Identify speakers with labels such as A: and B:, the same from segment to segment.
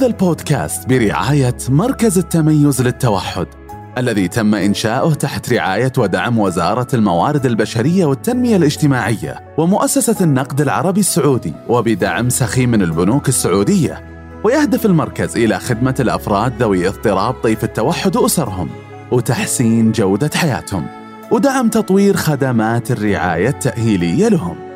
A: هذا البودكاست برعاية مركز التميز للتوحد الذي تم إنشاؤه تحت رعاية ودعم وزارة الموارد البشرية والتنمية الاجتماعية ومؤسسة النقد العربي السعودي وبدعم سخي من البنوك السعودية ويهدف المركز إلى خدمة الأفراد ذوي اضطراب طيف التوحد وأسرهم وتحسين جودة حياتهم ودعم تطوير خدمات الرعاية التأهيلية لهم.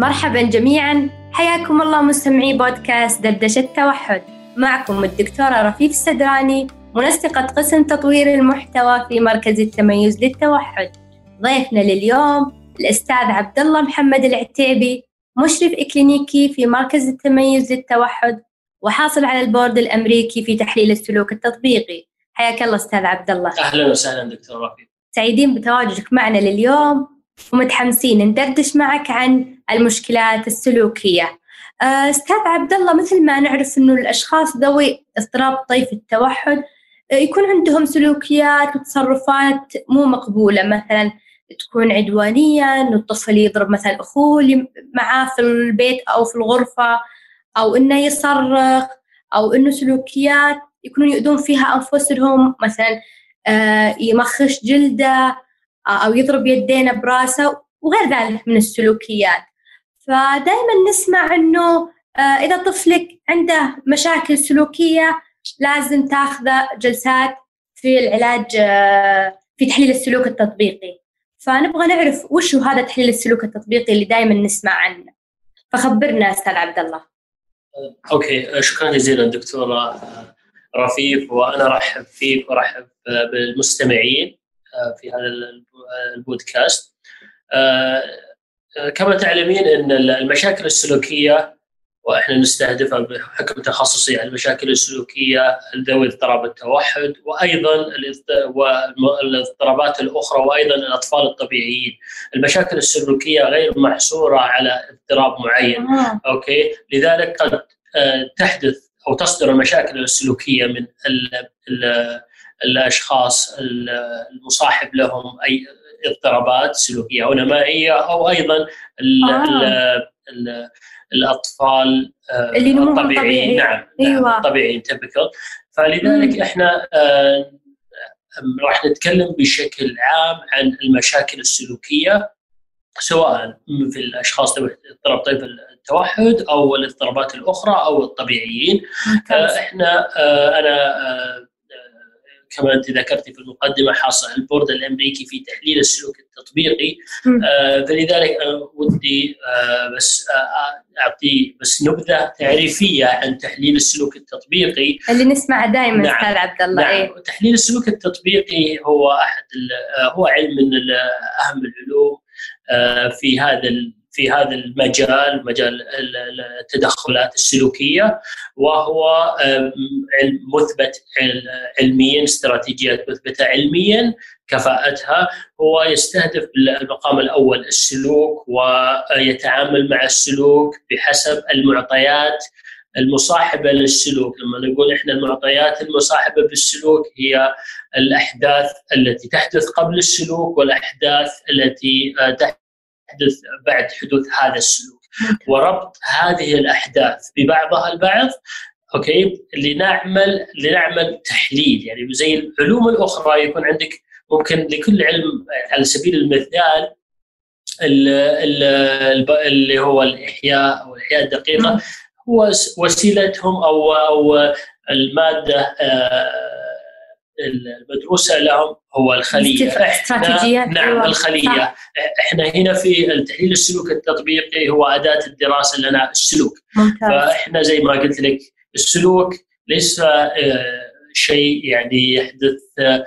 B: مرحبا جميعا. حياكم الله مستمعي بودكاست دردشة التوحد. معكم الدكتورة رفيف السدراني منسقة قسم تطوير المحتوى في مركز التميز للتوحد. ضيفنا لليوم الأستاذ عبد الله محمد العتيبي مشرف إكلينيكي في مركز التميز للتوحد وحاصل على البورد الأمريكي في تحليل السلوك التطبيقي. حياك الله أستاذ عبد الله
C: أهلا وسهلا دكتور رفيق
B: سعيدين بتواجدك معنا لليوم ومتحمسين ندردش معك عن المشكلات السلوكية. آه، أستاذ عبد الله مثل ما نعرف أنه الأشخاص ذوي اضطراب طيف التوحد آه، يكون عندهم سلوكيات وتصرفات مو مقبولة. مثلا تكون عدوانية أنه الطفل يضرب مثلا أخوه اللي معاه في البيت أو في الغرفة أو إنه يصرخ أو إنه سلوكيات يكونون يؤذون فيها أنفسهم. مثلا آه، يمخش جلده أو يضرب يدينه براسه وغير ذلك من السلوكيات. فدائما نسمع إنه آه، إذا طفلك عنده مشاكل سلوكية لازم تاخذه جلسات في العلاج آه، في تحليل السلوك التطبيقي. فنبغى نعرف وش هو هذا تحليل السلوك التطبيقي اللي دائما نسمع عنه. فخبرنا أستاذ عبد الله.
C: أوكي شكرا جزيلا دكتورة رفيف وأنا ارحب فيك وارحب بالمستمعين آه، في هذا البودكاست. كما تعلمين إن المشاكل السلوكية وإحنا نستهدفها بحكم تخصصي المشاكل السلوكية ذوي اضطراب التوحد وأيضا والاضطرابات الأخرى وأيضا الأطفال الطبيعيين. المشاكل السلوكية غير محصورة على اضطراب معين. آه. أوكي؟ لذلك قد آه، تحدث أو تصدر المشاكل السلوكية من ال ال الأشخاص المصاحب لهم اي اضطرابات سلوكيه أو نمائية أو أيضا ال آه. ال ال الأطفال
B: آه، اللي الطبيعيين طبيعي.
C: نعم, نعم
B: أيوة.
C: الطبيعيين فلذلك مم. إحنا آه راح نتكلم بشكل عام عن المشاكل السلوكية سواء في الأشخاص ذوي اضطراب طيف التوحد أو الاضطرابات الأخرى أو الطبيعيين آه إحنا أنا كما أنت ذكرتي في المقدمة حاصل البورد الأمريكي في تحليل السلوك التطبيقي. آه فلذلك أنا ودي آه بس آه أعطي بس نبذة تعريفية عن تحليل السلوك التطبيقي.
B: اللي نسمعه دائما
C: نعم.
B: أستاذ عبد الله.
C: نعم. إيه؟ تحليل السلوك التطبيقي هو أحد هو علم من أهم العلوم في هذا في هذا المجال مجال التدخلات السلوكية وهو مثبت علميا استراتيجيات مثبتة علميا كفاءتها هو يستهدف المقام الأول السلوك ويتعامل مع السلوك بحسب المعطيات المصاحبة للسلوك، لما نقول إحنا المعطيات المصاحبة بالسلوك هي الأحداث التي تحدث قبل السلوك والأحداث التي تحدث يحدث بعد حدوث هذا السلوك. وربط هذه الأحداث ببعضها البعض أوكي؟ لنعمل لنعمل تحليل. يعني زي العلوم الأخرى يكون عندك ممكن لكل علم على سبيل المثال اللي هو الإحياء أو الإحياء الدقيقة هو وسيلتهم أو أو المادة آه، المدروسه لهم هو الخلية
B: استراتيجيات
C: نعم أيوة. الخلية. إحنا هنا في التحليل السلوك التطبيقي هو أداة الدراسة لنا السلوك
B: ممتاز.
C: فإحنا زي ما قلت لك السلوك ليس آه، شيء يعني يحدث آه،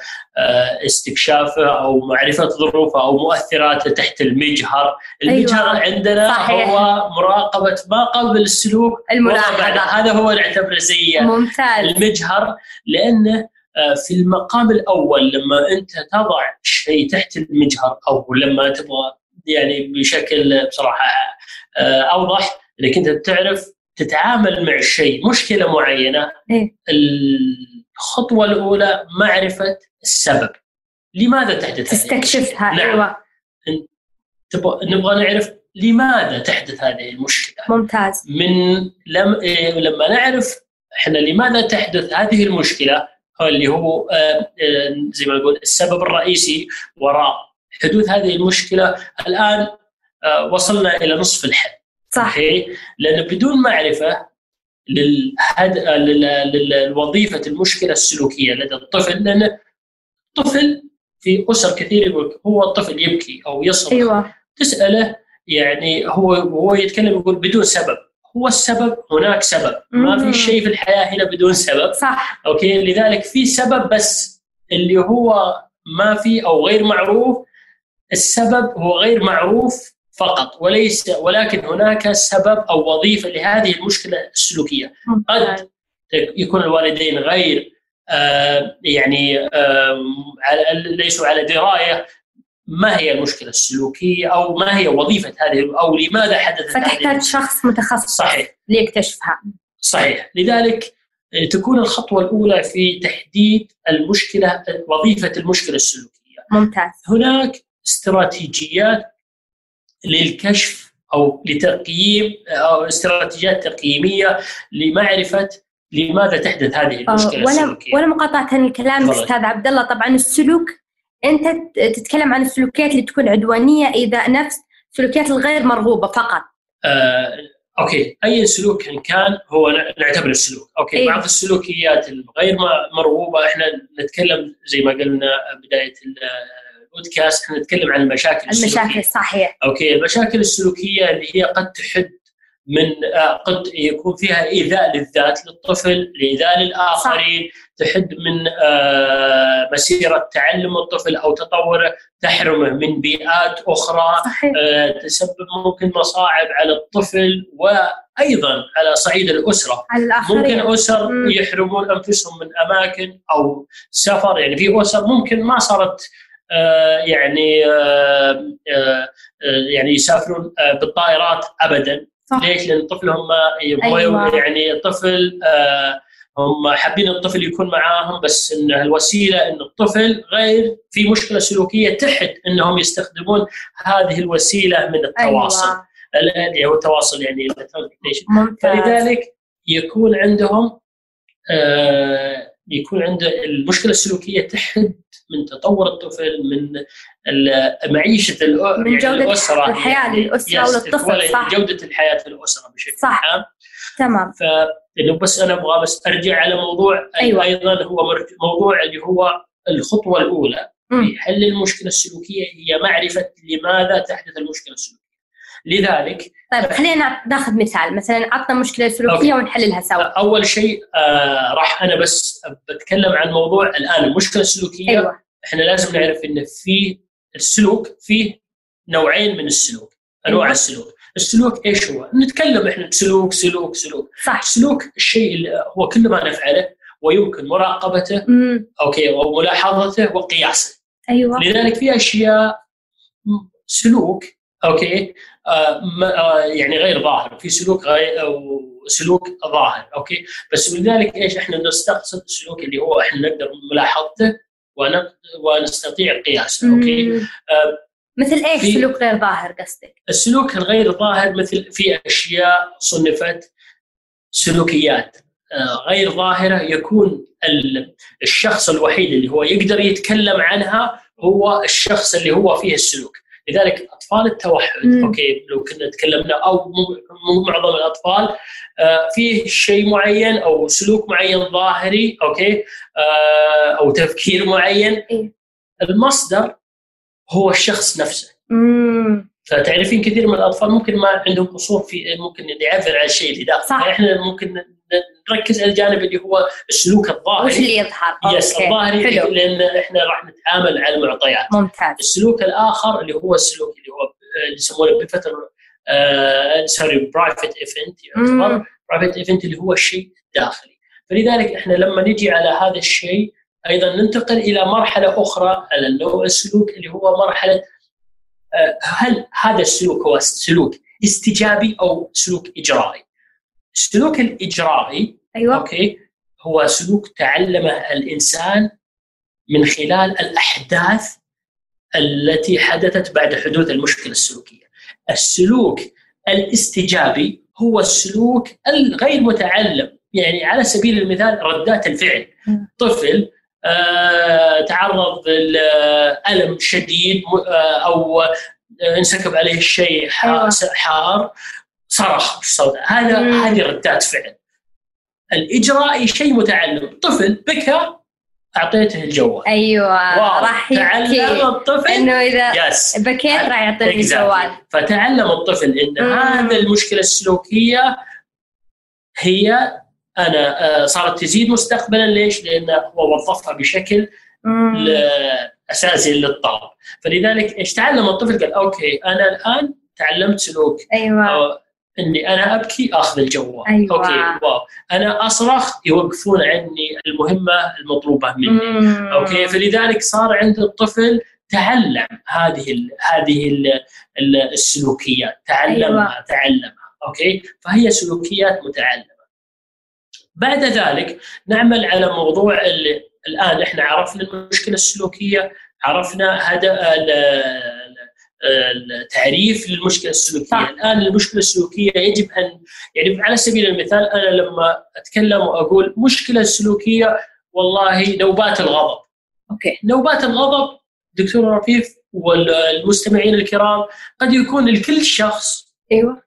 C: استكشافه أو معرفة ظروفه أو مؤثراته تحت المجهر، المجهر أيوة. عندنا صحيح. هو مراقبة ما قبل السلوك
B: الملاحظة
C: هذا هو نعتبره زي
B: ممتاز
C: المجهر لأنه في المقام الأول لما أنت تضع شيء تحت المجهر أو لما تبغى يعني بشكل بصراحة آه، أوضح إنك أنت تعرف تتعامل مع الشيء مشكلة معينة
B: إيه؟
C: الخطوة الأولى معرفة السبب. لماذا تحدث
B: تستكشفها
C: نعم.
B: أيوه.
C: نبغى نعرف لماذا تحدث هذه المشكلة؟
B: ممتاز.
C: من لم إيه، لما نعرف إحنا لماذا تحدث هذه المشكلة اللي هو آه، آه، زي ما نقول السبب الرئيسي وراء حدوث هذه المشكلة. الآن آه، وصلنا إلى نصف الحل
B: صح.
C: لأن بدون معرفة للهد... للوظيفه المشكلة السلوكية لدى الطفل لأن الطفل في أسر كثير يقول هو الطفل يبكي أو يصرخ.
B: أيوه.
C: تسأله يعني هو هو يتكلم يقول بدون سبب. هو السبب هناك سبب. ما في شيء في الحياة هنا بدون سبب.
B: صح.
C: أوكي؟ لذلك في سبب بس اللي هو ما في أو غير معروف. السبب هو غير معروف فقط. وليس ولكن هناك سبب أو وظيفة لهذه المشكلة السلوكية. قد يكون الوالدين غير آه يعني آه ليسوا على دراية. ما هي المشكلة السلوكية أو ما هي وظيفة هذه أو لماذا حدثت
B: فتحتاج شخص متخصص
C: صحيح.
B: ليكتشفها.
C: صحيح. لذلك تكون الخطوة الأولى في تحديد المشكلة وظيفة المشكلة السلوكية.
B: ممتاز.
C: هناك استراتيجيات للكشف أو لتقييم أو استراتيجيات تقييميه لمعرفة لماذا تحدث هذه المشكلة
B: ولا
C: السلوكية.
B: ولا مقاطعة الكلام أستاذ عبد الله. طبعا السلوك أنت تتكلم عن السلوكيات اللي تكون عدوانية ايذاء نفس السلوكيات الغير مرغوبة فقط.
C: آه، okay. أي سلوك إن كان هو نعتبر السلوك. okay. أيه. بعض السلوكيات الغير مرغوبة إحنا نتكلم زي ما قلنا بداية البودكاست إحنا نتكلم عن المشاكل
B: المشاكل صحيح.
C: okay. المشاكل السلوكية اللي هي قد تحد من آه، قد يكون فيها إيذاء للذات للطفل لإيذاء للآخرين. تحد من آه، مسيرة تعلم الطفل أو تطوره تحرمه من بيئات أخرى
B: صحيح.
C: آه، تسبب ممكن مصاعب على الطفل وأيضا على صعيد الأسرة
B: على الآخرين.
C: ممكن أسر م. يحرمون أنفسهم من أماكن أو سفر يعني في أسر ممكن ما صارت يعني يعني يسافرون بالطائرات ابدا صح. ليش؟ لأن طفلهم ما أيوة. يعني الطفل آه هم حابين الطفل يكون معاهم بس إن الوسيلة إن الطفل غير في مشكلة سلوكية تحت إنهم يستخدمون هذه الوسيلة من التواصل
B: أيوة.
C: هو التواصل يعني فلذلك يكون عندهم آه يكون عنده المشكلة السلوكية تحد من تطور الطفل من معيشة
B: من يعني جودة الأسرة الحياة للأسرة وللطفل
C: صح. جودة الحياة للأسرة بشكل
B: صح. عام. تمام.
C: فانه بس أنا أبغى بس أرجع على موضوع
B: أيوة.
C: أيضا هو موضوع اللي هو الخطوة الأولى. في حل المشكلة السلوكية هي معرفة لماذا تحدث المشكلة السلوكية. لذلك
B: طيب خلينا ناخذ مثال. مثلا عطنا مشكلة سلوكية ونحللها سوا.
C: أول شيء آه راح أنا بس بتكلم عن موضوع الآن المشكلة السلوكية.
B: أيوة.
C: إحنا لازم نعرف إن في السلوك فيه نوعين من السلوك أنواع أيوة. السلوك. السلوك إيش هو؟ نتكلم إحنا سلوك سلوك سلوك.
B: صح.
C: السلوك الشيء اللي هو كل ما نفعله ويمكن مراقبته
B: مم.
C: okay وملاحظته وقياسه.
B: أيوه.
C: لذلك في أشياء سلوك okay؟ آه آه يعني غير ظاهر. في سلوك غير أو سلوك ظاهر. okay؟ بس لذلك إيش؟ إحنا نستقصد السلوك اللي هو إحنا نقدر ملاحظته ونستطيع قياسه okay؟ آه
B: مثل إيش سلوك غير ظاهر قصدك؟
C: السلوك الغير ظاهر مثل في أشياء صنفت سلوكيات. آه غير ظاهرة يكون الشخص الوحيد اللي هو يقدر يتكلم عنها هو الشخص اللي هو فيه السلوك. لذلك أطفال التوحد مم. okay لو كنا تكلمنا أو مو معظم الأطفال آه فيه شيء معين أو سلوك معين ظاهري okay آه أو تفكير معين
B: إيه؟
C: المصدر هو الشخص نفسه
B: مم.
C: فتعرفين كثير من الأطفال ممكن ما عندهم قصور في ممكن يعبر عن الشيء اللي داخل.
B: صح.
C: إحنا ممكن نركز على الجانب اللي هو السلوك الظاهري.
B: وش اللي يظهر؟
C: yes الظاهري لأن إحنا راح نتعامل على المعطيات.
B: ممتاز.
C: السلوك الآخر اللي هو السلوك اللي هو اللي يسمونه بفتره sorry private event يعتبر private event اللي هو الشيء الداخلي فلذلك إحنا لما نجي على هذا الشيء أيضا ننتقل إلى مرحلة أخرى على النوع السلوك اللي هو مرحلة هل هذا السلوك هو سلوك استجابي أو سلوك إجرائي؟ السلوك الإجرائي
B: أيوه
C: okay هو سلوك تعلمه الإنسان من خلال الأحداث التي حدثت بعد حدوث المشكلة السلوكية. السلوك الاستجابي هو السلوك الغير متعلم يعني على سبيل المثال ردات الفعل طفل تعرض لألم شديد آه أو انسكب عليه شيء
B: أيوة.
C: حار صرخ بالصوت. هذا هذه ردات فعل. الإجرائي شيء متعلم طفل بكى أعطيته الجوال.
B: أيوه راح
C: تعلم الطفل؟
B: إنه إذا
C: yes
B: بكيت راح يعطيني الجوال.
C: فتعلم الطفل إن هذا المشكلة السلوكية هي أنا صارت تزيد مستقبلا. ليش؟ لأنه هو وظفها بشكل اساسي للطلب. فلذلك إيش تعلم الطفل؟ قال okay أنا الآن تعلمت سلوك.
B: أيوه.
C: إني أنا أبكي أخذ الجوال.
B: أيوة.
C: okay واو. أنا أصرخ يوقفون عني المهمة المطلوبة مني.
B: مم.
C: okay فلذلك صار عند الطفل تعلم هذه ال هذه ال ال السلوكيات. تعلمها
B: أيوة.
C: تعلمها. okay فهي سلوكيات متعلمه بعد ذلك نعمل على موضوع اللي الآن إحنا عرفنا المشكلة السلوكية عرفنا هذا التعريف للمشكلة السلوكية، صح. الآن المشكلة السلوكية يجب ان يعني على سبيل المثال أنا لما أتكلم وأقول مشكلة سلوكية والله نوبات الغضب.
B: أوكي.
C: نوبات الغضب دكتور رفيف والمستمعين الكرام قد يكون لكل شخص
B: أيوه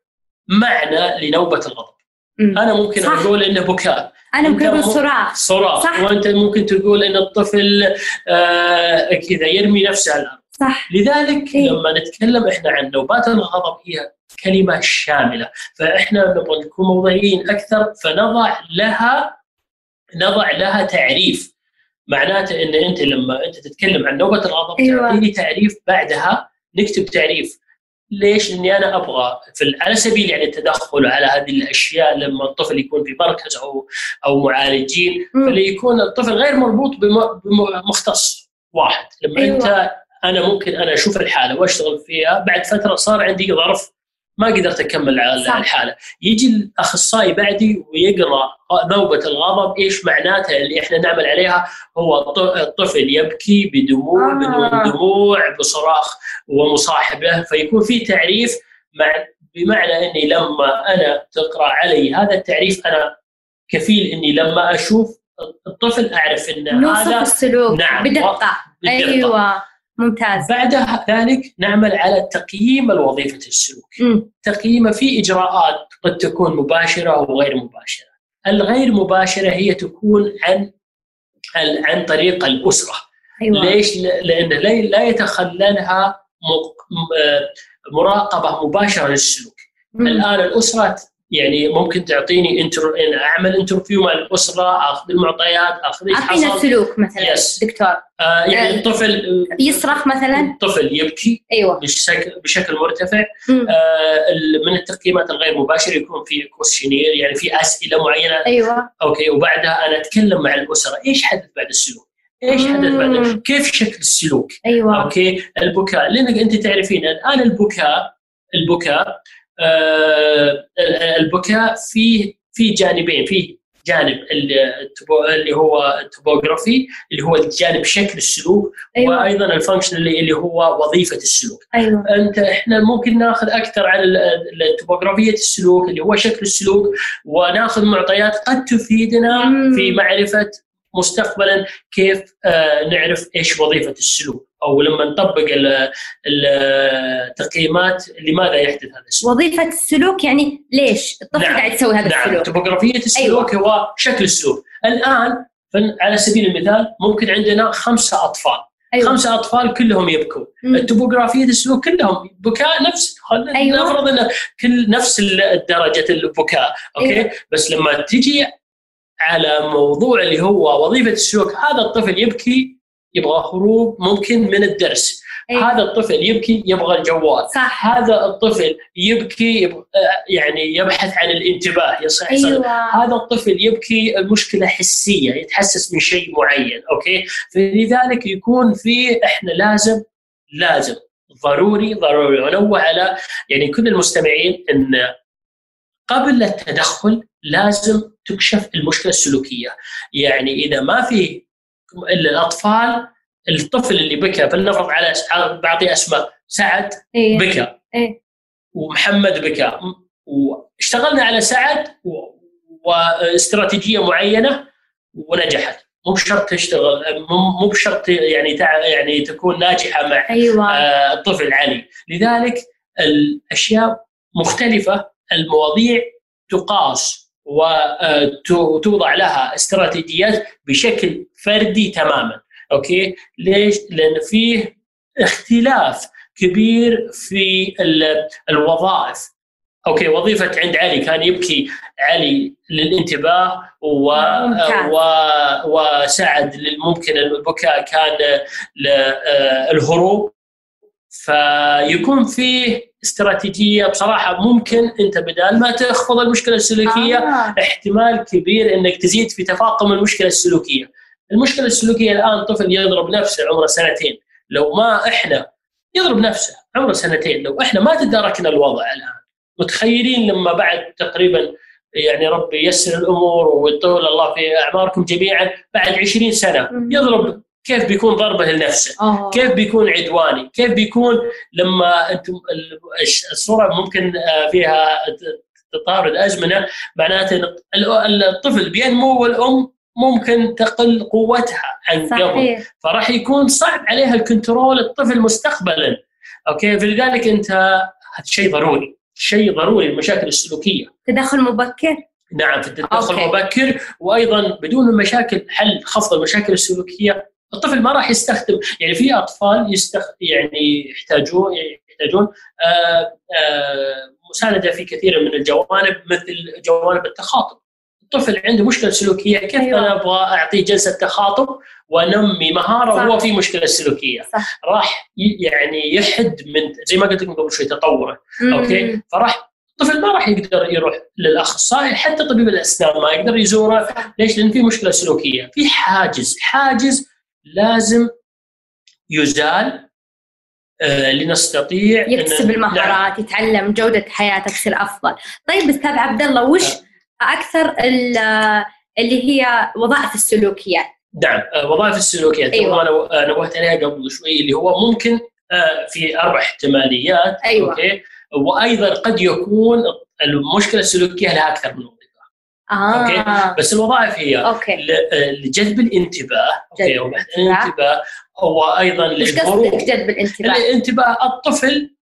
C: معنى لنوبة الغضب. أنا ممكن صح. أقول إنه بكاء.
B: أنا ممكن أقول صراخ
C: صراخ صح. وأنت ممكن تقول إن الطفل آه كذا يرمي نفسه على الأرض.
B: صح.
C: لذلك إيه؟ لما نتكلم إحنا عن نوبات الغضب هي كلمة شاملة. فإحنا نبغى نكون موضوعيين أكثر فنضع لها نضع لها تعريف. معناته إن أنت لما أنت تتكلم عن نوبة الغضب
B: أيوة.
C: تعطيني تعريف بعدها نكتب تعريف. ليش؟ لاني أنا أبغى في على سبيل يعني التدخل على هذه الأشياء لما الطفل يكون في مركز أو أو معالجين فليكون الطفل غير مربوط بمختص واحد لما أيوة. أنت أنا ممكن أنا أشوف الحالة وأشتغل فيها بعد فترة صار عندي ظرف ما قدرت أكمل على. الحالة يجي الأخصائي بعدي ويقرأ نوبة الغضب إيش معناتها اللي إحنا نعمل عليها هو الطفل يبكي بدموع آه. بدون دموع بصراخ ومصاحبه فيكون في تعريف مع بمعنى إني لما أنا تقرأ علي هذا التعريف أنا كفيل إني لما أشوف الطفل أعرف إن
B: هذا السلوك
C: نعم
B: بدقة, بدقة. أيوه ممتاز
C: بعد ذلك نعمل على تقييم الوظيفة السلوك
B: م.
C: تقييمه في إجراءات قد تكون مباشرة وغير مباشرة الغير مباشرة هي تكون عن عن طريق الأسرة
B: أيوة.
C: ليش؟ لأن لا يتخللها مراقبة مباشرة للسلوك م. الآن الأسرة يعني ممكن تعطيني inter... أعمل interview مع الأسرة أخذ المعطيات أخذ
B: إيش اعطينا السلوك مثلا
C: yes.
B: دكتور.
C: آه يعني آه الطفل
B: يصرخ مثلا.
C: الطفل يبكي
B: أيوه.
C: بشكل بشكل مرتفع. آه من التقييمات الغير مباشره يكون في questionnaire يعني في أسئلة معينة.
B: أيوه.
C: okay وبعدها أنا أتكلم مع الأسرة. إيش حدث بعد السلوك؟ إيش حدث بعد كيف شكل السلوك؟
B: أيوه.
C: okay البكاء. لأنك أنت تعرفين الآن البكاء البكاء البكاء فيه في جانبين فيه جانب اللي هو ال topography اللي هو الجانب شكل السلوك
B: أيوة.
C: وأيضا ال function اللي هو وظيفة السلوك
B: أيوة.
C: أنت إحنا ممكن ناخذ أكثر عن ال topography السلوك اللي هو شكل السلوك وناخذ معطيات قد تفيدنا
B: مم.
C: في معرفة مستقبلا كيف آه نعرف إيش وظيفة السلوك أو لما نطبق التقييمات لماذا يحدث هذا السلوك
B: وظيفة السلوك يعني ليش الطفل
C: نعم.
B: قاعد يسوي هذا
C: نعم.
B: السلوك
C: topography السلوك أيوة. هو شكل السلوك الآن على سبيل المثال ممكن عندنا خمسة أطفال
B: أيوة.
C: خمسة أطفال كلهم يبكون ال topography السلوك كلهم بكاء نفس
B: أيوة.
C: نفرض إن كل نفس درجة البكاء okay
B: أيوة.
C: بس لما تجي على موضوع اللي هو وظيفة السلوك هذا الطفل يبكي يبغى هروب ممكن من الدرس.
B: أيوة.
C: هذا الطفل يبكي يبغى الجوال.
B: صح.
C: هذا الطفل يبكي يبغى يعني يبحث عن الانتباه يصح
B: أيوة.
C: هذا الطفل يبكي المشكلة حسية يتحسس من شيء معين أوكي؟ فلذلك يكون في إحنا لازم لازم ضروري ضروري انوه على يعني كل المستمعين إن قبل التدخل لازم تكشف المشكلة السلوكية. يعني إذا ما في الأطفال الطفل اللي بكى فلنفرض على بعطي أسماء سعد
B: إيه.
C: بكى.
B: إيه.
C: ومحمد بكى. واشتغلنا على سعد و- واستراتيجية معينة ونجحت. مو بشرط تشتغل مو بشرط يعني تع- يعني تكون ناجحة مع
B: أيوه.
C: آه، الطفل علي لذلك الأشياء مختلفة المواضيع تقاس. وتوضع لها استراتيجيات بشكل فردي تماما. okay؟ ليش؟ لأن فيه اختلاف كبير في ال- الوظائف. okay؟ وظيفة عند علي كان يبكي علي للانتباه و... و... وسعد ممكن البكاء كان للهروب فيكون فيه استراتيجية بصراحة ممكن أنت بدال ما تخفض المشكلة السلوكية
B: آه.
C: احتمال كبير إنك تزيد في تفاقم المشكلة السلوكية. المشكلة السلوكية الآن طفل يضرب نفسه عمره سنتين، لو ما إحنا يضرب نفسه عمره سنتين، لو إحنا ما تداركنا الوضع الآن متخيلين لما بعد تقريبا يعني ربي ييسر الأمور ويطول الله في أعماركم جميعا بعد 20
B: سنة.
C: يضرب كيف بيكون ضربة لنفسه؟
B: أوه.
C: كيف بيكون عدواني؟ كيف بيكون لما أنتم ال- الصورة ممكن آه، فيها تطارد ازمنه معناته ال- الطفل بينمو والأم ممكن تقل قوتها عن قبل
B: صحيح
C: فراح يكون صعب عليها ال control الطفل مستقبلا okay فلذلك أنت هذا شيء ضروري شيء ضروري المشاكل السلوكية
B: تدخل مبكر
C: نعم في التدخل
B: okay.
C: مبكر وأيضا بدون المشاكل حل خفض المشاكل السلوكية الطفل ما راح يستخدم يعني في أطفال يستخ يعني يحتاجون يحتاجون آه آه مساندة في كثير من الجوانب مثل جوانب التخاطب الطفل عنده مشكلة سلوكية كيف
B: أيوة.
C: أنا أبغى أعطيه جلسة تخاطب وأنمي مهارة
B: صح.
C: وهو في مشكلة سلوكية
B: صح
C: راح يعني يحد من زي ما قلت لكم قبل شوي تطوره أوكي
B: مم.
C: فراح الطفل ما راح يقدر يروح للأخصائي حتى طبيب الأسنان ما يقدر يزوره
B: صح.
C: ليش؟ لأن في مشكلة سلوكية، في حاجز، حاجز لازم يزال آه لنستطيع
B: يكتسب
C: نعم.
B: المهارات يتعلم جودة حياته تصير أفضل طيب أستاذ عبد الله وش أكثر ال- اللي هي وظائف السلوكيات
C: نعم آه، وظائف السلوكيات
B: أيوة.
C: أنا نوهت عليها قبل شوي اللي هو ممكن آه، في أربع احتماليات
B: أيوة.
C: أوكي وأيضا قد يكون المشكلة السلوكية لها أكثر من
B: آه
C: بس الوظائف هي okay آه، لجذب الانتباه وبعد
B: الانتباه. وأيضا
C: للهروب
B: قصدك جذب الانتباه؟
C: الانتباه الطفل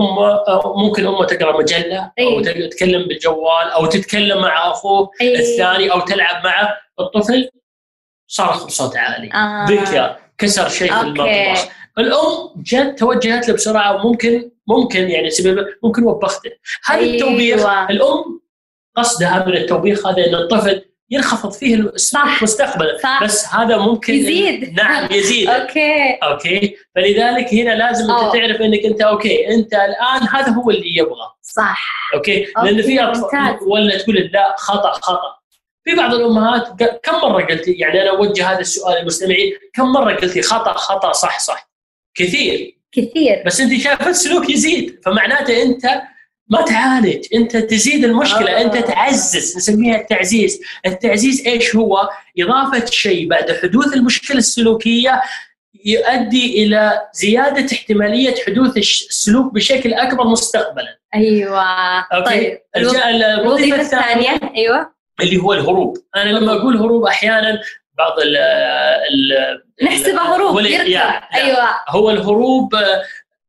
C: أمه ممكن أمه تقرأ مجلة أو
B: أي.
C: تتكلم بالجوال أو تتكلم مع أخوه
B: أي.
C: الثاني أو تلعب معه الطفل صرخ بصوت عالي
B: آه.
C: بكى كسر شيء في
B: okay.
C: المطبخ الأم جت توجهت له بسرعة ممكن ممكن يعني سبب ممكن وبخته هذا
B: أيوة.
C: التوبيخ الأم قصدها من التوبيخ هذا إن الطفل ينخفض فيه السلوك
B: صح.
C: مستقبلا. بس هذا ممكن
B: يزيد.
C: نعم يزيد.
B: okay.
C: okay. فلذلك هنا لازم
B: أوه.
C: انت تعرف إنك أنت okay أنت الآن هذا هو اللي يبغى.
B: صح.
C: okay؟
B: okay،
C: لأن في اطفال. ولا تقول لا خطأ خطأ. في بعض الأمهات كم مرة قلتي يعني أنا أوجه هذا السؤال للمستمعين كم مرة قلتي خطأ خطأ صح صح. كثير.
B: كثير.
C: بس أنت شايفه السلوك يزيد فمعناته أنت ما تعالج. انت تزيد المشكلة
B: آه.
C: انت تعزز نسميها التعزيز. التعزيز إيش هو؟ إضافة شيء بعد حدوث المشكلة السلوكية يؤدي إلى زيادة احتمالية حدوث السلوك بشكل أكبر مستقبلا.
B: أيوة.
C: أوكي؟
B: طيب الوظيفة الثانية؟ أيوة.
C: اللي هو الهروب. أنا لما أقول هروب أحيانا بعض ال
B: نحسبه هروب يركض. أيوة.
C: هو الهروب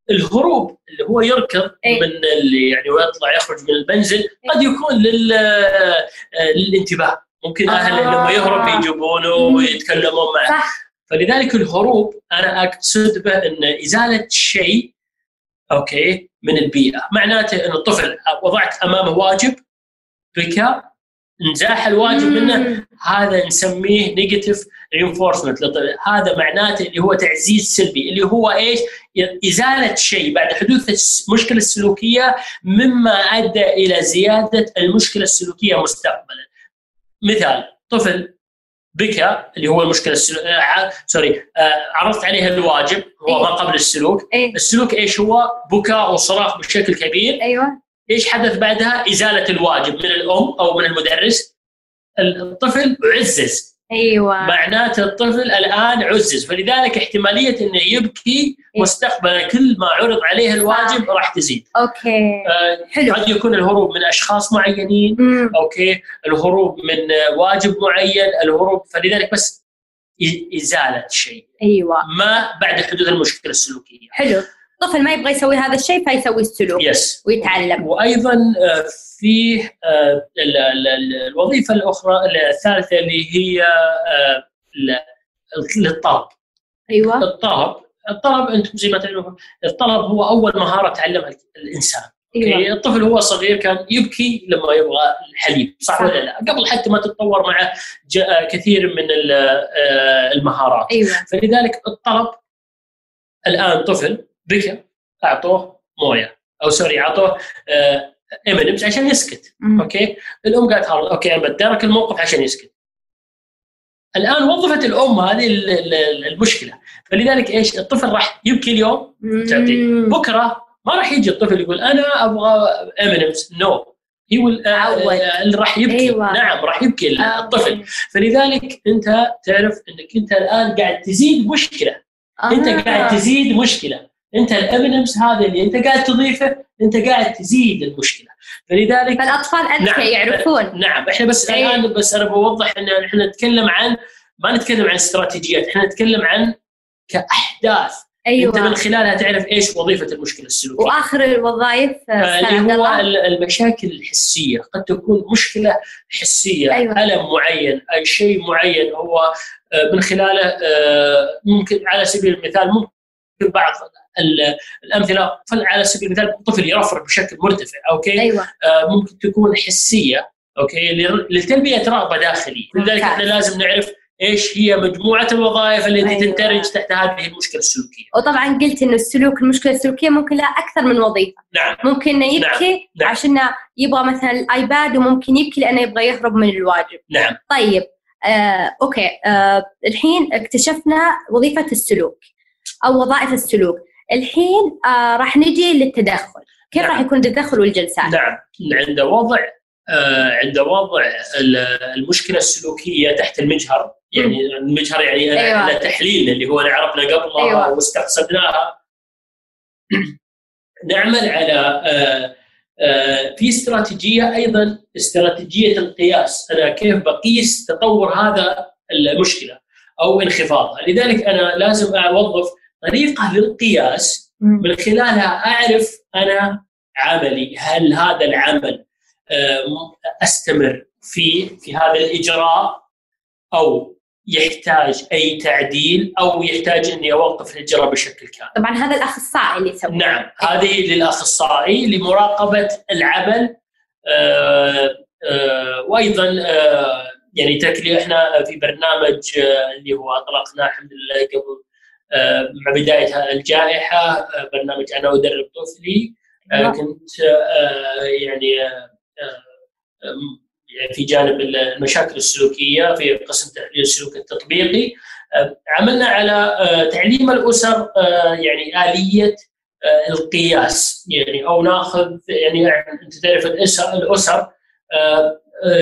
C: الهروب اللي هو يركض
B: إيه.
C: من اللي يعني ويطلع يخرج من المنزل قد يكون لل آه، للانتباه ممكن اهله
B: آه.
C: لما يهرب يجيبونه
B: مم.
C: ويتكلمون معه
B: صح
C: فلذلك الهروب أنا أقصد به إن إزالة شيء أوكي من البيئة معناته إن الطفل وضعت أمامه واجب بكى انزاح الواجب منه. هذا نسميه negative reinforcement هذا معناته اللي هو تعزيز سلبي اللي هو إيش؟ إزالة شيء بعد حدوث المشكلة السلوكية مما أدى إلى زيادة المشكلة السلوكية مستقبلا. مثال طفل بكى اللي هو المشكلة السلو... آه sorry آه عرضت عليه الواجب هو ما قبل السلوك،
B: إيه
C: السلوك إيش هو؟ بكاء وصراخ بشكل كبير،
B: أيوة
C: إيش حدث بعدها؟ إزالة الواجب من الأم أو من المدرس. الطفل عزز.
B: أيوه.
C: معناته الطفل الآن عزز. فلذلك احتمالية إنه يبكي
B: إيه.
C: مستقبلا كل ما عرض عليه الواجب راح تزيد.
B: okay.
C: آه،
B: حلو.
C: قد يكون الهروب من أشخاص معينين.
B: مم.
C: okay. الهروب من واجب معين. الهروب. فلذلك بس إزالة الشيء
B: أيوه.
C: ما بعد حدوث المشكلة السلوكية.
B: حلو. الطفل ما يبغى يسوي هذا الشيء فيسوي السلوك
C: يس
B: ويتعلم.
C: وأيضا آه، في آه، ال- ال- ال- الوظيفة الأخرى الثالثة اللي هي آه، الطلب.
B: أيوه.
C: الطلب. الطلب أنتم زي ما تعرفون الطلب هو أول مهارة تعلمها
B: الإنسان.
C: okay؟ الطفل هو صغير كان يبكي لما يبغى الحليب صح,
B: صح.
C: ولا لا؟ قبل حتى ما تتطور معه كثير من ال- المهارات.
B: أيوه.
C: فلذلك الطلب الآن طفل بكى أعطوه موية. أو sorry أعطوه M&M's عشان يسكت.
B: مم.
C: okay؟ الأم قالت okay أنا بتدارك الموقف عشان يسكت. الآن وظفت الأم هذه ال- ال- المشكلة. فلذلك إيش؟ الطفل راح يبكي اليوم. تعطيه. بكرة ما راح يجي الطفل يقول أنا أبغى M&M's no هي. اللي راح يبكي.
B: أيوة.
C: نعم راح يبكي
B: آه،
C: الطفل. فلذلك أنت تعرف إنك أنت الآن قاعد تزيد مشكلة. أنت
B: آه.
C: قاعد تزيد مشكلة. انت الامنمز هذا اللي انت قاعد تضيفه انت قاعد تزيد المشكلة فلذلك
B: فالاطفال أذكى
C: نعم.
B: يعرفون
C: نعم إحنا بس
B: أي.
C: الآن بس أنا بوضح إن إحنا نتكلم عن ما نتكلم عن استراتيجيات إحنا نتكلم عن كأحداث أنت من خلالها تعرف إيش وظيفة المشكلة السلوكية
B: وآخر الوظائف
C: آه، اللي هو المشاكل الحسية قد تكون مشكلة حسية
B: أيوة.
C: ألم معين أي شيء معين هو آه، من خلاله آه، ممكن على سبيل المثال ممكن بعض الأمثلة فل- على سبيل المثال طفل يرفرف بشكل مرتفع okay؟
B: أيوه.
C: آه، ممكن تكون حسية okay؟ لتلبيه رغبه داخليه لذلك. إحنا لازم نعرف إيش هي مجموعة الوظائف التي
B: أيوة.
C: تندرج تحت هذه المشكلة السلوكية.
B: وطبعا قلت إنه السلوك المشكلة السلوكية ممكن لها أكثر من وظيفة.
C: نعم.
B: ممكن إنه يبكي
C: نعم.
B: عشان يبغى مثلا ال iPad وممكن يبكي لأنه يبغى يهرب من الواجب.
C: نعم.
B: طيب آه، okay. آه، الحين اكتشفنا وظيفة السلوك أو وظائف السلوك. الحين آه، راح نجي للتدخل. كيف
C: نعم.
B: راح يكون التدخل والجلسات؟
C: نعم. عند وضع آه، عند وضع ال- المشكلة السلوكية تحت المجهر يعني المجهر يعني
B: أيوة.
C: على تحليل اللي هو عرفنا قبلها
B: أيوة.
C: واستقصدناها. نعمل على آه، آه، في استراتيجية أيضا استراتيجية القياس. أنا كيف بقيس تطور هذا المشكلة أو انخفاضها. لذلك أنا لازم أوظف طريقة للقياس. من خلالها أعرف أنا عملي هل هذا العمل آه، أستمر فيه في هذا الإجراء أو يحتاج أي تعديل أو يحتاج أني أوقف الإجراء بشكل كامل.
B: طبعا هذا الأخصائي اللي يسوي
C: نعم هذه للأخصائي لمراقبة العمل آه، آه، وأيضا آه، يعني تكلي إحنا في برنامج اللي هو أطلقناه الحمد لله قبل مع بداية الجائحة آه، برنامج أنا أدرب طفلي آه،
B: أيوة.
C: كنت آه، يعني يعني في جانب المشاكل السلوكية في قسم تحليل السلوك التطبيقي عملنا على تعليم الأسر يعني آلية القياس يعني أو ناخذ يعني أنت تعرف الأسر الأسر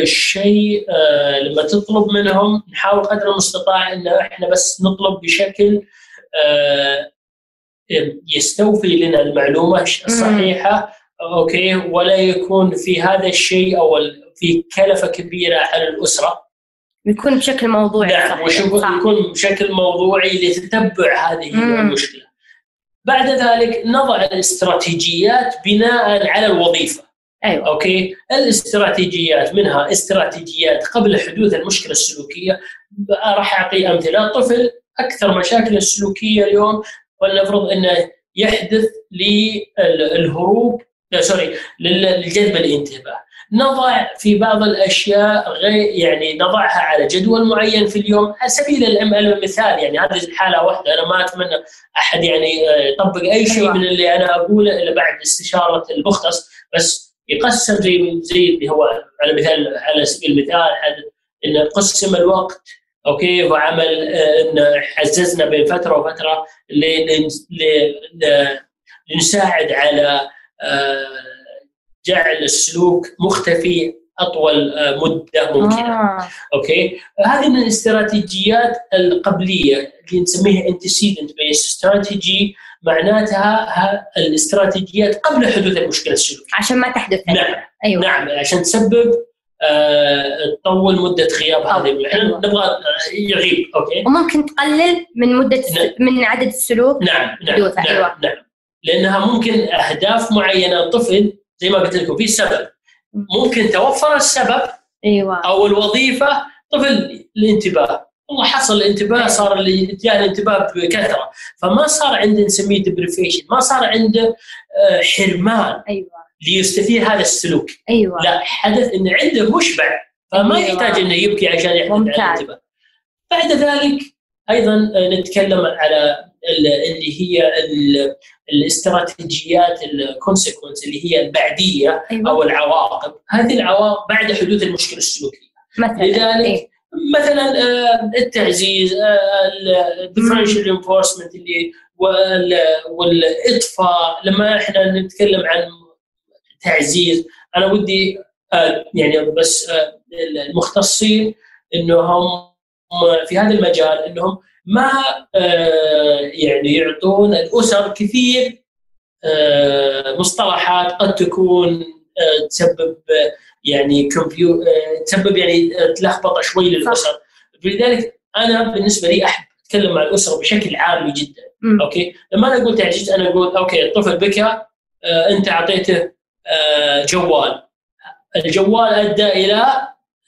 C: شيء آه، لما تطلب منهم نحاول قدر المستطاع إن إحنا بس نطلب بشكل يستوفي لنا المعلومة الصحيحه أوكي ولا يكون في هذا الشيء أو في كلفة كبيرة على الأسرة
B: يكون بشكل موضوعي
C: نعم. يكون بشكل موضوعي لتتبع هذه
B: مم.
C: المشكلة. بعد ذلك نضع الاستراتيجيات بناء على الوظيفة،
B: أيوه
C: okay؟ الاستراتيجيات منها استراتيجيات قبل حدوث المشكلة السلوكية راح أعطي أمثلة، الطفل أكثر مشاكل السلوكية اليوم ولنفرض انه يحدث للهروب لا sorry لل- لجذب الانتباه. نضع في بعض الأشياء غير يعني نضعها على جدول معين في اليوم على سبيل الم- المثال يعني هذه الحالة واحدة أنا ما أتمنى أحد يعني آه، يطبق أي شيء
B: أيوة.
C: من اللي أنا أقوله إلا بعد استشارة المختص بس يقسم زي زي اللي هو على مثال على سبيل المثال انه قسم الوقت أوكي وعمل آه، حززنا بين فترة وفترة لنساعد على آه، جعل السلوك مختفي أطول آه، مدة ممكنة.
B: آه.
C: okay؟ هذه من الاستراتيجيات القبلية اللي نسميها antecedent-based strategy معناتها ها الاستراتيجيات قبل حدوث المشكلة السلوكية.
B: عشان ما تحدث.
C: نعم.
B: أيوه.
C: نعم عشان تسبب تطول مدة غياب هذه إحنا
B: أيوة.
C: نبغى آه، يغيب okay؟
B: وممكن تقلل من مدة.
C: نعم.
B: من عدد السلوك؟
C: نعم نعم نعم,
B: أيوة.
C: نعم. لأنها ممكن أهداف معينة الطفل زي ما قلت لكم في سبب. ممكن توفر السبب
B: أيوه.
C: أو الوظيفة طفل الانتباه. والله حصل الانتباه صار اللي جاء الانتباه بكثرة. فما صار عنده نسميه ديبريفيشن ما صار عنده آه، حرمان.
B: أيوه.
C: ليستثير هذا السلوك.
B: أيوه.
C: لا حدث إن عنده مشبع فما
B: أيوة.
C: يحتاج إنه يبكي عشان
B: ممتاز.
C: الانتباه بعد ذلك أيضا آه، نتكلم على ال- اللي هي ال- الاستراتيجيات ال consequence اللي هي البعدية
B: أيوه.
C: أو العواقب. هذه العواقب بعد حدوث المشكلة السلوكية.
B: مثلا
C: لذلك
B: إيه.
C: مثلا آه، التعزيز ال differential reinforcement اللي وال- والإطفاء. لما إحنا نتكلم عن تعزيز. أنا ودي آه، يعني بس آه، المختصين إنهم في هذا المجال إنهم ما آه، يعني يعطون الأسر كثير آه، مصطلحات قد تكون آه، تسبب آه، يعني confu- آه، تسبب يعني آه، تلخبطه شوي للأسر. لذلك أنا بالنسبة لي أحب أتكلم مع الاسره بشكل عامي جدا.
B: مم.
C: okay؟ لما أنا أقول تعزيز أنا أقول okay الطفل بكى آه، أنت أعطيته آه، جوال. الجوال أدى إلى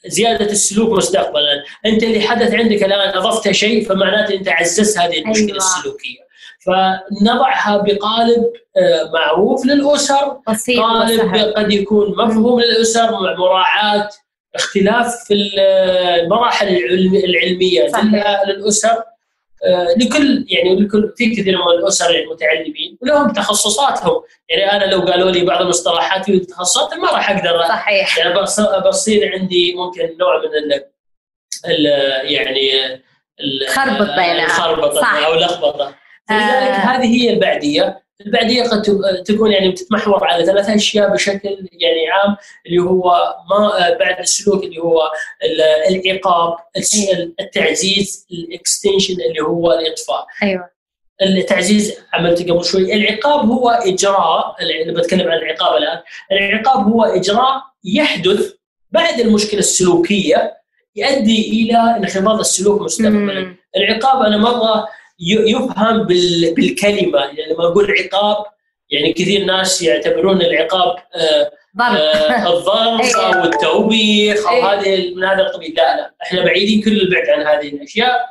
C: زيادة السلوك مستقبلا. أنت اللي حدث عندك الآن أضفت شيء فمعناته أنت عززت هذه المشكلة
B: أيوة.
C: السلوكية. فنضعها بقالب آه، معروف للأسر.
B: بسيط
C: قالب
B: وسهل.
C: قد يكون مفهوم للأسر مع مراعاة اختلاف في المراحل العلم- العلمية
B: صحيح.
C: للأسر. آه، لكل يعني لكل في كثير من الأسر المتعلمين ولهم تخصصاتهم. يعني أنا لو قالوا لي بعض المصطلحات في تخصصات ما راح أقدر.
B: صحيح.
C: يعني بص- بصير عندي ممكن نوع من ال ال يعني
B: صح.
C: أو لخبطة.
B: آه.
C: هذه هي البعدية. البعديه قد تكون يعني بتتمحور على ثلاث أشياء بشكل يعني عام اللي هو ما آه، بعد السلوك اللي هو ال- العقاب الس- التعزيز الإكستنشن اللي هو الإطفاء.
B: أيوه.
C: التعزيز عملت قبل شوي. العقاب هو إجراء اللي بتكلم عن العقاب الآن. العقاب هو إجراء يحدث بعد المشكلة السلوكية يؤدي إلى انخفاض السلوك مستقبلا. العقاب أنا مرة ي- يفهم بال- بالكلمة. يعني لما أقول عقاب يعني كثير ناس يعتبرون العقاب آه، آه، الضرب
B: أيوة.
C: أو التوبيخ أو
B: أيوة.
C: هذه من هذا القبيل. لا لا. إحنا بعيدين كل البعد عن هذه الأشياء.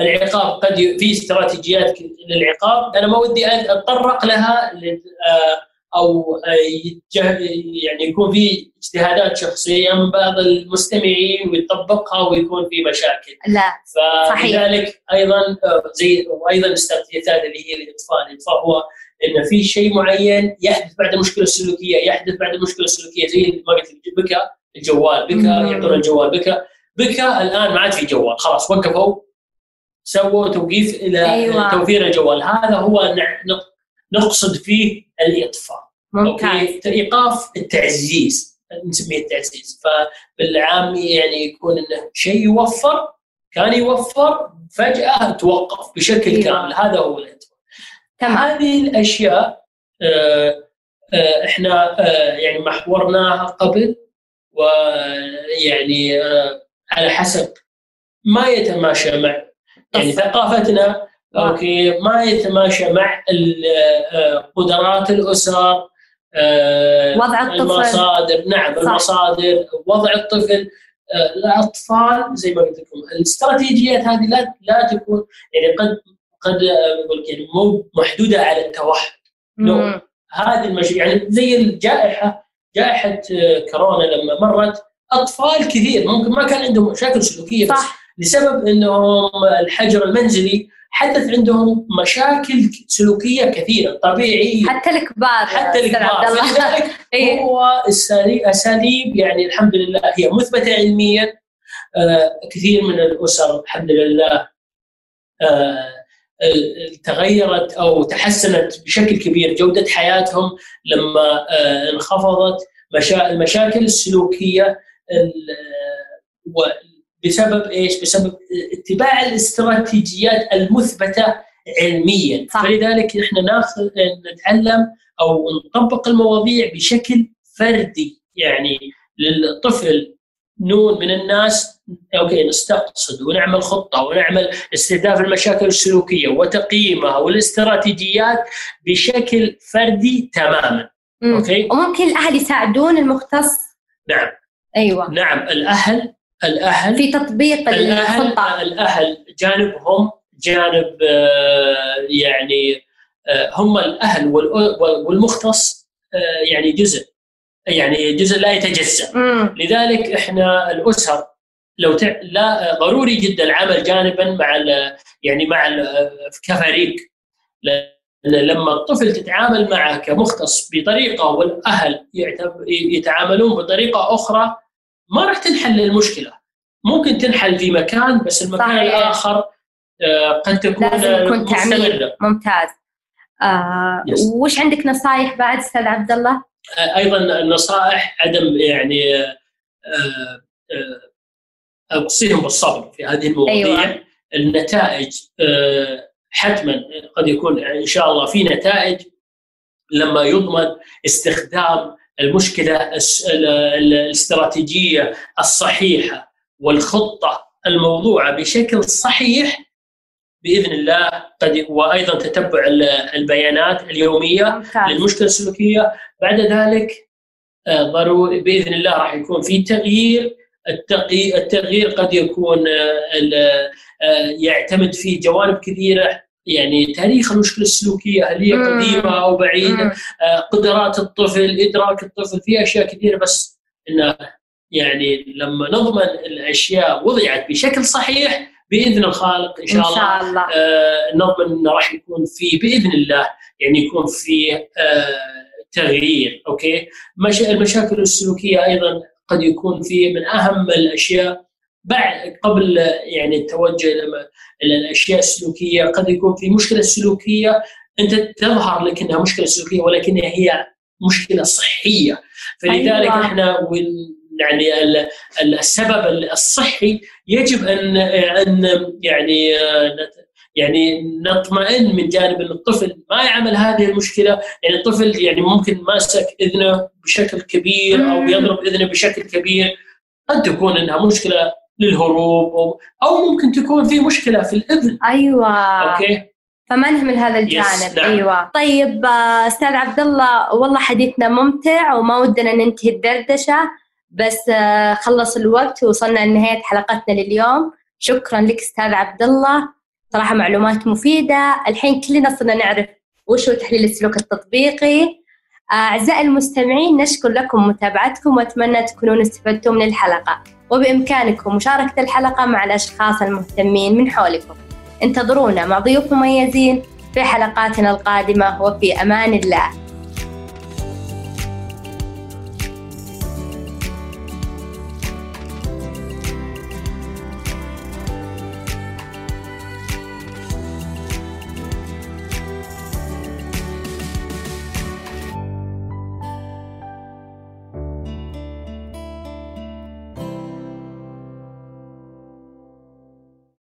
C: العقاب قد في استراتيجيات للعقاب. أنا ما ودي أتطرق لها آه، أو آه، يعني يكون في اجتهادات شخصية من بعض المستمعين ويطبقها ويكون في مشاكل
B: لا.
C: فلذلك أيضا آه، زي وأيضا الاستراتيجيات اللي هي الاطفاء، الاطفاء هو إن في شيء معين يحدث بعد المشكلة السلوكيه، يحدث بعد المشكلة السلوكيه زي ما قلت بكى الجوال بكى. يعطون الجوال بكى بكى الآن ما عاد في جوال خلاص وقفوا سووا توقيف إلى
B: أيوة.
C: توفير الجوال هذا هو نع- نق- نقصد فيه الإطفاء.
B: ممتاز.
C: إيقاف التعزيز نسميه التعزيز. فبالعام يعني يكون إنه شيء يوفر كان يوفر فجأة توقف بشكل
B: أيوة.
C: كامل. هذا هو
B: تمام.
C: هذه الأشياء آه، آه، إحنا آه، يعني محورناها قبل ويعني على حسب ما يتماشى مع يعني ثقافتنا أوكي ما يتماشى مع آه، قدرات الأسر آه،
B: وضع الطفل.
C: المصادر نعم
B: صح.
C: المصادر وضع الطفل آه، الأطفال زي ما قلت لكم الاستراتيجيات هذه لا لا تكون يعني قد قد يعني مو محدودة على التوحد.
B: مم.
C: هذه المش... يعني زي الجائحة جائحة كورونا لما مرت أطفال كثير ممكن ما كان عندهم مشاكل سلوكية بس
B: صح
C: لسبب إنهم الحجر المنزلي حدث عندهم مشاكل سلوكية كثيرة طبيعية.
B: حتى الكبار
C: حتى الكبار. فلذلك
B: إيه.
C: هو أساليب يعني الحمد لله هي مثبتة علميا. آه، كثير من الأسر الحمد لله آه، تغيرت أو تحسنت بشكل كبير. جودة حياتهم لما آه، انخفضت. المشاكل السلوكية بسبب إيش؟ بسبب اتباع الاستراتيجيات المثبتة علميا. صح. فلذلك إحنا ناخذ نتعلم أو نطبق المواضيع بشكل فردي. يعني للطفل نون من الناس okay نستقصد ونعمل خطة ونعمل استهداف المشاكل السلوكية وتقييمها والاستراتيجيات بشكل فردي تماما.
B: مم. okay؟ وممكن الأهل يساعدون المختص.
C: نعم.
B: أيوه.
C: نعم الأهل الأهل
B: في تطبيق
C: الأهل الخطه الأهل جانبهم جانب آه، يعني آه، هم الأهل والمختص آه، يعني جزء يعني جزء لا يتجزأ. لذلك إحنا الأسر لو ت... لا ضروري جدا العمل جانبا مع ال... يعني مع ال... كفريق. لما الطفل تتعامل معه كمختص بطريقة والأهل يتعاملون بطريقة أخرى ما راح تنحل المشكلة ممكن تنحل في مكان بس المكان صحيح. الآخر آه، قد تكون
B: لازم يكون تعميم ممتاز آه وش عندك نصائح بعد أستاذ عبد الله؟
C: آه أيضا النصائح عدم يعني آه آه بالصبر في هذه المواضيع أيوة. النتائج آه حتما قد يكون إن شاء الله في نتائج لما يضمن استخدام المشكلة الاستراتيجية الصحيحة والخطة الموضوعة بشكل صحيح بإذن الله قد وأيضا تتبع البيانات اليومية للمشكله السلوكية. بعد ذلك آه، ضروري بإذن الله راح يكون في تغيير. التغيير قد يكون آه، آه، يعتمد في جوانب كثيرة يعني تاريخ المشكلة السلوكية هل هي قديمة أو بعيدة؟ قدرات الطفل إدراك الطفل في أشياء كثيرة بس إنه يعني لما نضمن الأشياء وضعت بشكل صحيح بإذن الخالق إن شاء, إن شاء الله, الله. آه نضمن إنه راح يكون في بإذن الله يعني يكون في آه تغيير أوكي؟ المشاكل السلوكية أيضا قد يكون في من أهم الأشياء بعد قبل يعني التوجه إلى الأشياء السلوكية قد يكون في مشكلة سلوكية أنت تظهر لك انها مشكلة سلوكية ولكنها هي مشكلة صحية. فلذلك أيوة. إحنا يعني السبب الصحي يجب ان أن يعني يعني نطمئن من جانب إن الطفل ما يعمل هذه المشكلة. يعني الطفل يعني ممكن ماسك إذنه بشكل كبير أو يضرب إذنه بشكل كبير قد تكون إنها مشكلة للهروب أو أو ممكن تكون في مشكلة في الإذن.
B: أيوه. أوكي؟ فما نهمل هذا الجانب. نعم. أيوه. طيب أستاذ عبد الله والله حديثنا ممتع وما ودنا ننتهي الدردشة بس آه، خلص الوقت ووصلنا لنهاية حلقتنا لليوم. شكرا لك أستاذ عبد الله صراحة معلومات مفيدة. الحين كلنا صرنا نعرف وش هو تحليل السلوك التطبيقي. آه، أعزائي المستمعين نشكر لكم متابعتكم وأتمنى تكونون استفدتم من الحلقة. وبإمكانكم مشاركة الحلقة مع الأشخاص المهتمين من حولكم. انتظرونا مع ضيوف مميزين في حلقاتنا القادمة وفي أمان الله.